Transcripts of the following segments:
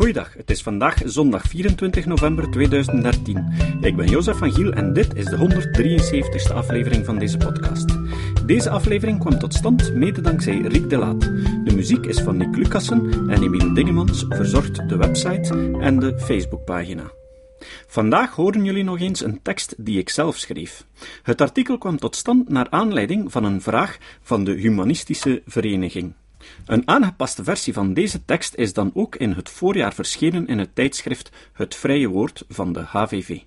Goeiedag, het is vandaag zondag 24 november 2013. Ik ben Jozef van Giel en dit is de 173ste aflevering van deze podcast. Deze aflevering kwam tot stand mede dankzij Riek de Laat. De muziek is van Nick Lucassen en Emiel Dingemans verzorgt de website en de Facebookpagina. Vandaag horen jullie nog eens een tekst die ik zelf schreef. Het artikel kwam tot stand naar aanleiding van een vraag van de Humanistische Vereniging. Een aangepaste versie van deze tekst is dan ook in het voorjaar verschenen in het tijdschrift Het Vrije Woord van de HVV.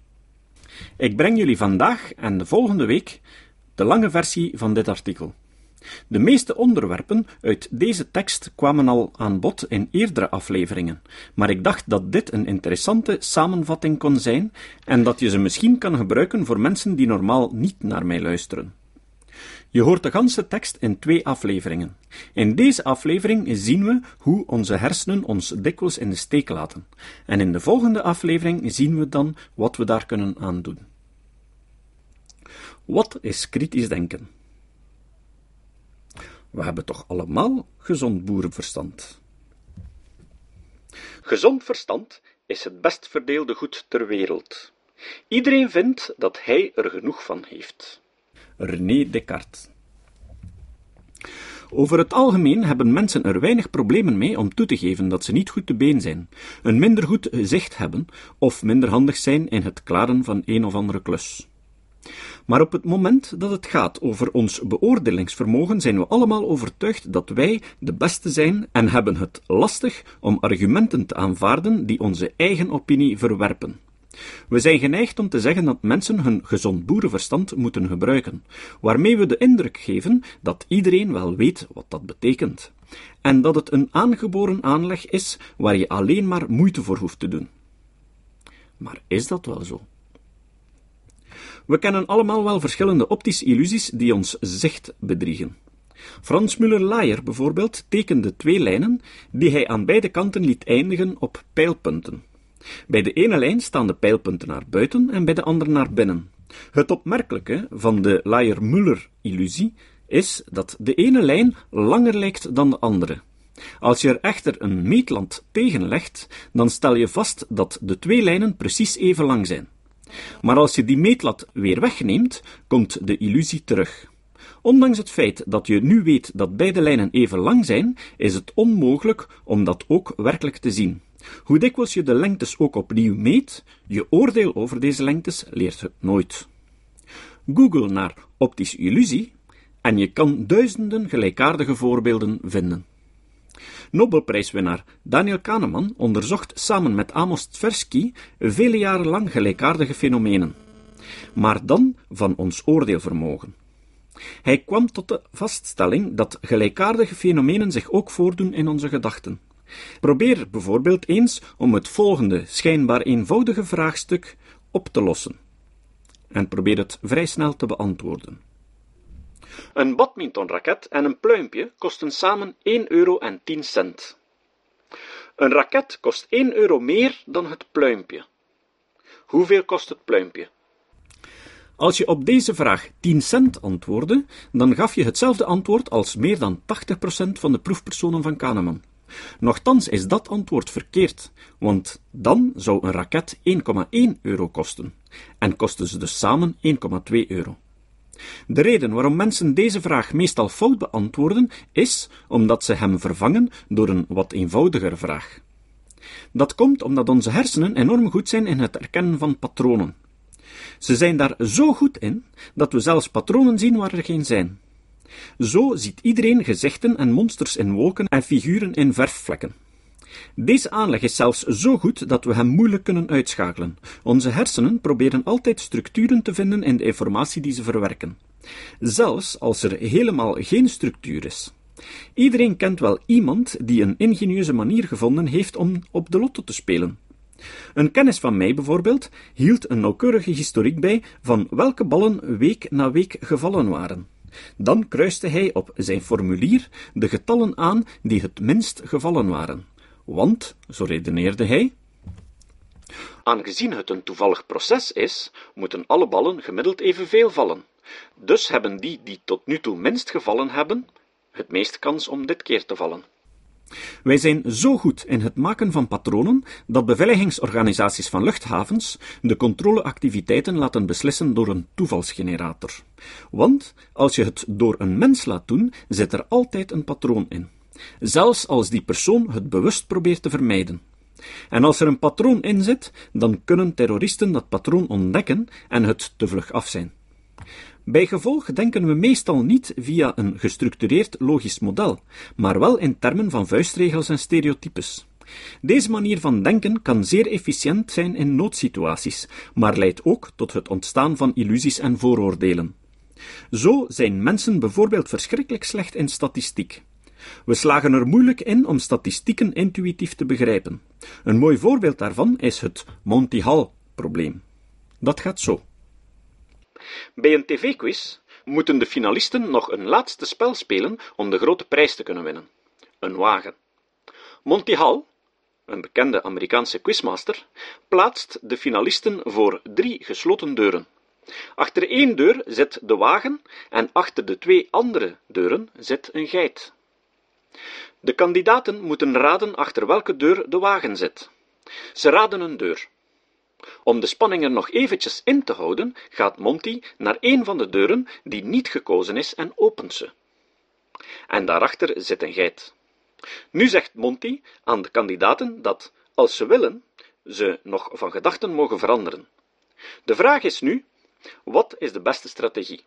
Ik breng jullie vandaag en de volgende week de lange versie van dit artikel. De meeste onderwerpen uit deze tekst kwamen al aan bod in eerdere afleveringen, maar ik dacht dat dit een interessante samenvatting kon zijn en dat je ze misschien kan gebruiken voor mensen die normaal niet naar mij luisteren. Je hoort de ganse tekst in twee afleveringen. In deze aflevering zien we hoe onze hersenen ons dikwijls in de steek laten. En in de volgende aflevering zien we dan wat we daar kunnen aan doen. Wat is kritisch denken? We hebben toch allemaal gezond boerenverstand? Gezond verstand is het best verdeelde goed ter wereld. Iedereen vindt dat hij er genoeg van heeft. René Descartes. Over het algemeen hebben mensen er weinig problemen mee om toe te geven dat ze niet goed te been zijn, een minder goed gezicht hebben of minder handig zijn in het klaren van een of andere klus. Maar op het moment dat het gaat over ons beoordelingsvermogen, zijn we allemaal overtuigd dat wij de beste zijn en hebben het lastig om argumenten te aanvaarden die onze eigen opinie verwerpen. We zijn geneigd om te zeggen dat mensen hun gezond boerenverstand moeten gebruiken, waarmee we de indruk geven dat iedereen wel weet wat dat betekent, en dat het een aangeboren aanleg is waar je alleen maar moeite voor hoeft te doen. Maar is dat wel zo? We kennen allemaal wel verschillende optische illusies die ons zicht bedriegen. Frans Müller-Laier bijvoorbeeld tekende twee lijnen die hij aan beide kanten liet eindigen op pijlpunten. Bij de ene lijn staan de pijlpunten naar buiten en bij de andere naar binnen. Het opmerkelijke van de Laier-Müller-illusie is dat de ene lijn langer lijkt dan de andere. Als je er echter een meetland tegen legt, dan stel je vast dat de twee lijnen precies even lang zijn. Maar als je die meetlat weer wegneemt, komt de illusie terug. Ondanks het feit dat je nu weet dat beide lijnen even lang zijn, is het onmogelijk om dat ook werkelijk te zien. Hoe dikwijls je de lengtes ook opnieuw meet, je oordeel over deze lengtes leert het nooit. Google naar optische illusie en je kan duizenden gelijkaardige voorbeelden vinden. Nobelprijswinnaar Daniel Kahneman onderzocht samen met Amos Tversky vele jaren lang gelijkaardige fenomenen, maar dan van ons oordeelvermogen. Hij kwam tot de vaststelling dat gelijkaardige fenomenen zich ook voordoen in onze gedachten. Probeer bijvoorbeeld eens om het volgende schijnbaar eenvoudige vraagstuk op te lossen. En probeer het vrij snel te beantwoorden. Een badmintonraket en een pluimpje kosten samen 1 euro en 10 cent. Een raket kost 1 euro meer dan het pluimpje. Hoeveel kost het pluimpje? Als je op deze vraag 10 cent antwoordde, dan gaf je hetzelfde antwoord als meer dan 80% van de proefpersonen van Kahneman. Nochtans is dat antwoord verkeerd, want dan zou een raket 1,1 euro kosten, en kosten ze dus samen 1,2 euro. De reden waarom mensen deze vraag meestal fout beantwoorden, is omdat ze hem vervangen door een wat eenvoudiger vraag. Dat komt omdat onze hersenen enorm goed zijn in het herkennen van patronen. Ze zijn daar zo goed in dat we zelfs patronen zien waar er geen zijn. Zo ziet iedereen gezichten en monsters in wolken en figuren in verfvlekken. Deze aanleg is zelfs zo goed dat we hem moeilijk kunnen uitschakelen. Onze hersenen proberen altijd structuren te vinden in de informatie die ze verwerken, zelfs als er helemaal geen structuur is. Iedereen kent wel iemand die een ingenieuze manier gevonden heeft om op de lotto te spelen. Een kennis van mij bijvoorbeeld hield een nauwkeurige historiek bij van welke ballen week na week gevallen waren. Dan kruiste hij op zijn formulier de getallen aan die het minst gevallen waren. Want, zo redeneerde hij, aangezien het een toevallig proces is, moeten alle ballen gemiddeld evenveel vallen. Dus hebben die die tot nu toe minst gevallen hebben, het meest kans om dit keer te vallen. Wij zijn zo goed in het maken van patronen dat beveiligingsorganisaties van luchthavens de controleactiviteiten laten beslissen door een toevalsgenerator. Want als je het door een mens laat doen, zit er altijd een patroon in. Zelfs als die persoon het bewust probeert te vermijden. En als er een patroon in zit, dan kunnen terroristen dat patroon ontdekken en het te vlug af zijn. Bij gevolg denken we meestal niet via een gestructureerd logisch model, maar wel in termen van vuistregels en stereotypes. Deze manier van denken kan zeer efficiënt zijn in noodsituaties, maar leidt ook tot het ontstaan van illusies en vooroordelen. Zo zijn mensen bijvoorbeeld verschrikkelijk slecht in statistiek. We slagen er moeilijk in om statistieken intuïtief te begrijpen. Een mooi voorbeeld daarvan is het Monty Hall-probleem. Dat gaat zo. Bij een tv-quiz moeten de finalisten nog een laatste spel spelen om de grote prijs te kunnen winnen: een wagen. Monty Hall, een bekende Amerikaanse quizmaster, plaatst de finalisten voor drie gesloten deuren. Achter één deur zit de wagen en achter de twee andere deuren zit een geit. De kandidaten moeten raden achter welke deur de wagen zit. Ze raden een deur. Om de spanning er nog eventjes in te houden, gaat Monty naar een van de deuren die niet gekozen is en opent ze. En daarachter zit een geit. Nu zegt Monty aan de kandidaten dat, als ze willen, ze nog van gedachten mogen veranderen. De vraag is nu: wat is de beste strategie?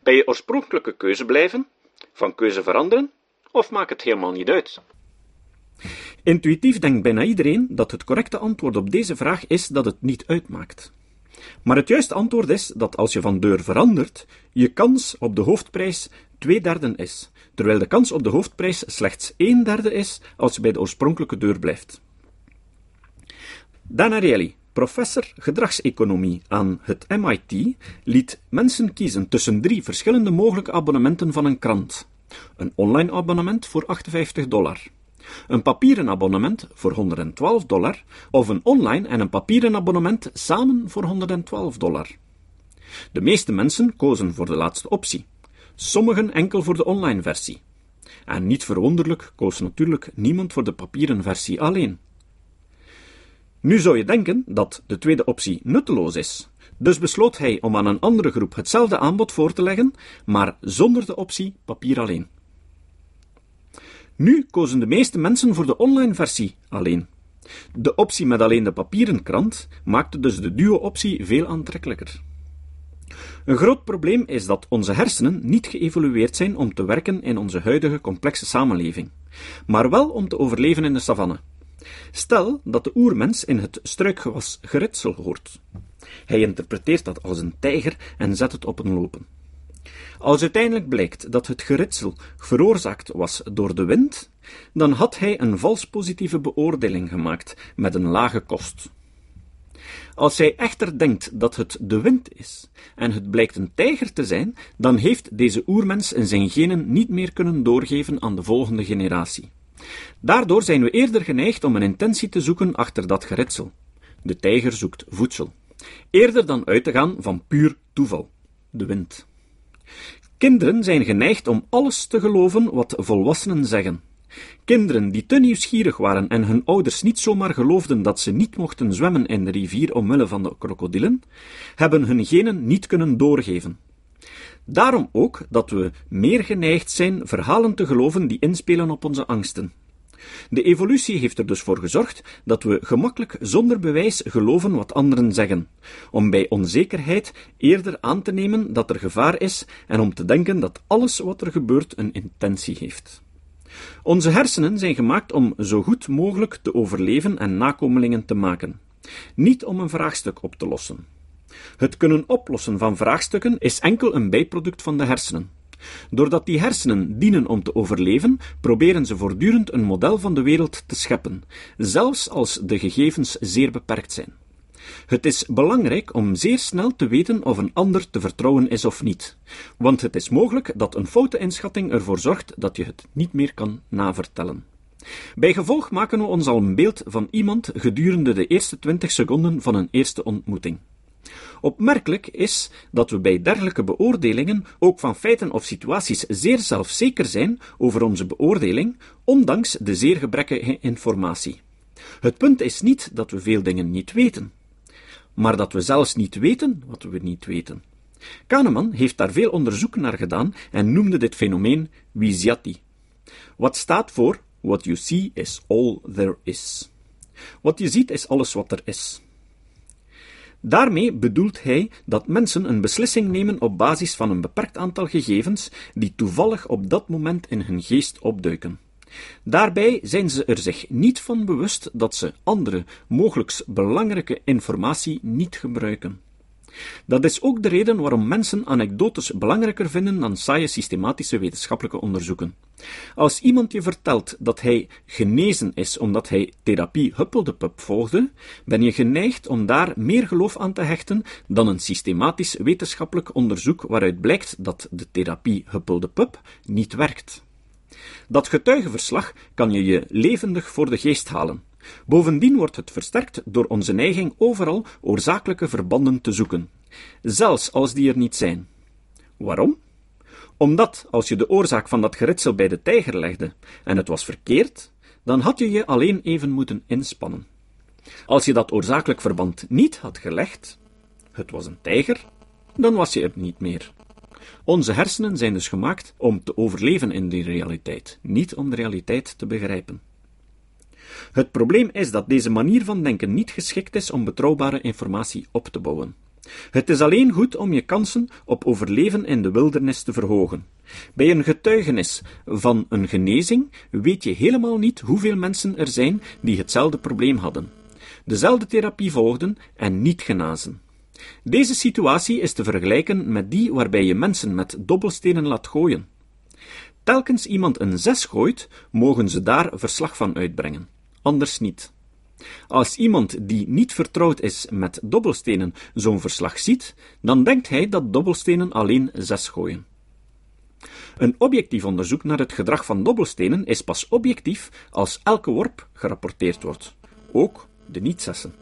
Bij je oorspronkelijke keuze blijven, van keuze veranderen, of maakt het helemaal niet uit? Intuïtief denkt bijna iedereen dat het correcte antwoord op deze vraag is dat het niet uitmaakt. Maar het juiste antwoord is dat als je van deur verandert, je kans op de hoofdprijs twee derden is, terwijl de kans op de hoofdprijs slechts een derde is als je bij de oorspronkelijke deur blijft. Dana Reilly, professor gedragseconomie aan het MIT, liet mensen kiezen tussen drie verschillende mogelijke abonnementen van een krant. Een online abonnement voor 58 dollar een papieren abonnement voor 112 dollar of een online en een papieren abonnement samen voor 112 dollar. De meeste mensen kozen voor de laatste optie, sommigen enkel voor de online versie. En niet verwonderlijk koos natuurlijk niemand voor de papieren versie alleen. Nu zou je denken dat de tweede optie nutteloos is, dus besloot hij om aan een andere groep hetzelfde aanbod voor te leggen, maar zonder de optie papier alleen. Nu kozen de meeste mensen voor de online versie alleen. De optie met alleen de papieren krant maakte dus de duo-optie veel aantrekkelijker. Een groot probleem is dat onze hersenen niet geëvolueerd zijn om te werken in onze huidige complexe samenleving, maar wel om te overleven in de savanne. Stel dat de oermens in het struikgewas geritsel hoort. Hij interpreteert dat als een tijger en zet het op een lopen. Als uiteindelijk blijkt dat het geritsel veroorzaakt was door de wind, dan had hij een vals positieve beoordeling gemaakt met een lage kost. Als hij echter denkt dat het de wind is en het blijkt een tijger te zijn, dan heeft deze oermens in zijn genen niet meer kunnen doorgeven aan de volgende generatie. Daardoor zijn we eerder geneigd om een intentie te zoeken achter dat geritsel. De tijger zoekt voedsel. Eerder dan uit te gaan van puur toeval, de wind. Kinderen zijn geneigd om alles te geloven wat volwassenen zeggen. Kinderen die te nieuwsgierig waren en hun ouders niet zomaar geloofden dat ze niet mochten zwemmen in de rivier omwille van de krokodillen, hebben hun genen niet kunnen doorgeven. Daarom ook dat we meer geneigd zijn verhalen te geloven die inspelen op onze angsten. De evolutie heeft er dus voor gezorgd dat we gemakkelijk zonder bewijs geloven wat anderen zeggen, om bij onzekerheid eerder aan te nemen dat er gevaar is en om te denken dat alles wat er gebeurt een intentie heeft. Onze hersenen zijn gemaakt om zo goed mogelijk te overleven en nakomelingen te maken, niet om een vraagstuk op te lossen. Het kunnen oplossen van vraagstukken is enkel een bijproduct van de hersenen. Doordat die hersenen dienen om te overleven, proberen ze voortdurend een model van de wereld te scheppen, zelfs als de gegevens zeer beperkt zijn. Het is belangrijk om zeer snel te weten of een ander te vertrouwen is of niet, want het is mogelijk dat een foute inschatting ervoor zorgt dat je het niet meer kan navertellen. Bij gevolg maken we ons al een beeld van iemand gedurende de eerste twintig seconden van een eerste ontmoeting. Opmerkelijk is dat we bij dergelijke beoordelingen ook van feiten of situaties zeer zelfzeker zijn over onze beoordeling, ondanks de zeer gebrekkige informatie. Het punt is niet dat we veel dingen niet weten, maar dat we zelfs niet weten wat we niet weten. Kahneman heeft daar veel onderzoek naar gedaan en noemde dit fenomeen Viziati. Wat staat voor What you see is all there is. Wat je ziet is alles wat er is. Daarmee bedoelt hij dat mensen een beslissing nemen op basis van een beperkt aantal gegevens die toevallig op dat moment in hun geest opduiken. Daarbij zijn ze er zich niet van bewust dat ze andere, mogelijk belangrijke informatie niet gebruiken. Dat is ook de reden waarom mensen anekdotes belangrijker vinden dan saaie systematische wetenschappelijke onderzoeken. Als iemand je vertelt dat hij genezen is omdat hij therapie Huppeldepup volgde, ben je geneigd om daar meer geloof aan te hechten dan een systematisch wetenschappelijk onderzoek waaruit blijkt dat de therapie Huppeldepup niet werkt. Dat getuigenverslag kan je je levendig voor de geest halen. Bovendien wordt het versterkt door onze neiging overal oorzakelijke verbanden te zoeken, zelfs als die er niet zijn. Waarom? Omdat als je de oorzaak van dat geritsel bij de tijger legde en het was verkeerd, dan had je je alleen even moeten inspannen. Als je dat oorzakelijk verband niet had gelegd, het was een tijger, dan was je er niet meer. Onze hersenen zijn dus gemaakt om te overleven in die realiteit, niet om de realiteit te begrijpen. Het probleem is dat deze manier van denken niet geschikt is om betrouwbare informatie op te bouwen. Het is alleen goed om je kansen op overleven in de wildernis te verhogen. Bij een getuigenis van een genezing weet je helemaal niet hoeveel mensen er zijn die hetzelfde probleem hadden, dezelfde therapie volgden en niet genazen. Deze situatie is te vergelijken met die waarbij je mensen met dobbelstenen laat gooien. Telkens iemand een zes gooit, mogen ze daar verslag van uitbrengen, anders niet. Als iemand die niet vertrouwd is met dobbelstenen zo'n verslag ziet, dan denkt hij dat dobbelstenen alleen zes gooien. Een objectief onderzoek naar het gedrag van dobbelstenen is pas objectief als elke worp gerapporteerd wordt, ook de niet-zessen.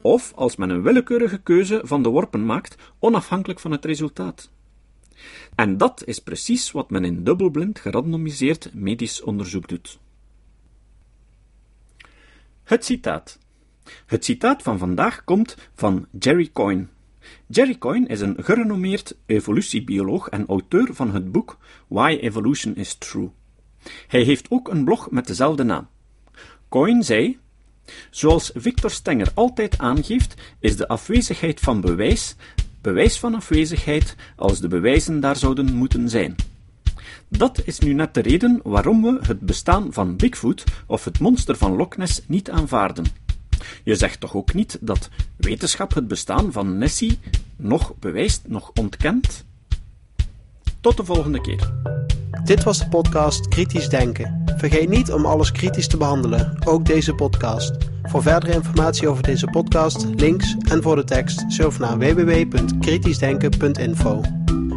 Of als men een willekeurige keuze van de worpen maakt, onafhankelijk van het resultaat. En dat is precies wat men in dubbelblind gerandomiseerd medisch onderzoek doet. Het citaat. Het citaat van vandaag komt van Jerry Coyne. Jerry Coyne is een gerenommeerd evolutiebioloog en auteur van het boek Why Evolution is True. Hij heeft ook een blog met dezelfde naam. Coyne zei: Zoals Victor Stenger altijd aangeeft, is de afwezigheid van bewijs bewijs van afwezigheid als de bewijzen daar zouden moeten zijn. Dat is nu net de reden waarom we het bestaan van Bigfoot of het monster van Loch Ness niet aanvaarden. Je zegt toch ook niet dat wetenschap het bestaan van Nessie nog bewijst, nog ontkent? Tot de volgende keer. Dit was de podcast Kritisch Denken. Vergeet niet om alles kritisch te behandelen, ook deze podcast. Voor verdere informatie over deze podcast, links en voor de tekst, surf naar www.kritischdenken.info.